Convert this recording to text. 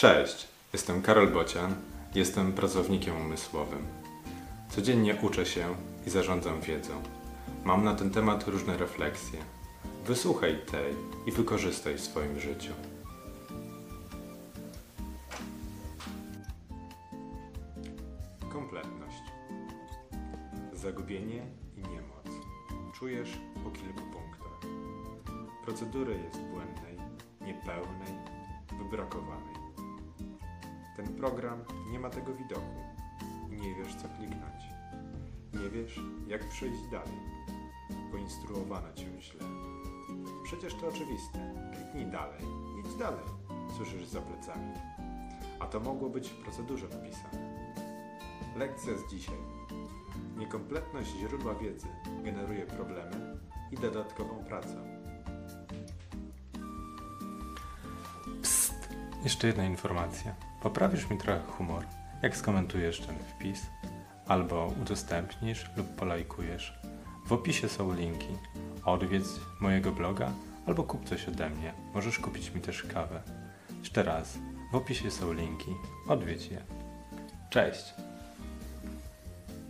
Cześć, jestem Karol Bocian, jestem pracownikiem umysłowym. Codziennie uczę się i zarządzam wiedzą. Mam na ten temat różne refleksje. Wysłuchaj tej i wykorzystaj w swoim życiu. Kompletność. Zagubienie i niemoc. Czujesz po kilku punktach. Procedury jest błędnej, niepełnej, wybrakowanej. Ten program nie ma tego widoku nie wiesz co kliknąć. Nie wiesz jak przejść dalej. Poinstruowano cię źle. Przecież to oczywiste. Kliknij dalej, idź dalej. Słyszysz za plecami. A to mogło być w procedurze napisane. Lekcja z dzisiaj. Niekompletność źródła wiedzy generuje problemy i dodatkową pracę. Psst! Jeszcze jedna informacja. Poprawisz mi trochę humor, jak skomentujesz ten wpis, albo udostępnisz lub polajkujesz. W opisie są linki. Odwiedz mojego bloga albo kup coś ode mnie. Możesz kupić mi też kawę. Jeszcze raz. W opisie są linki. Odwiedź je. Cześć!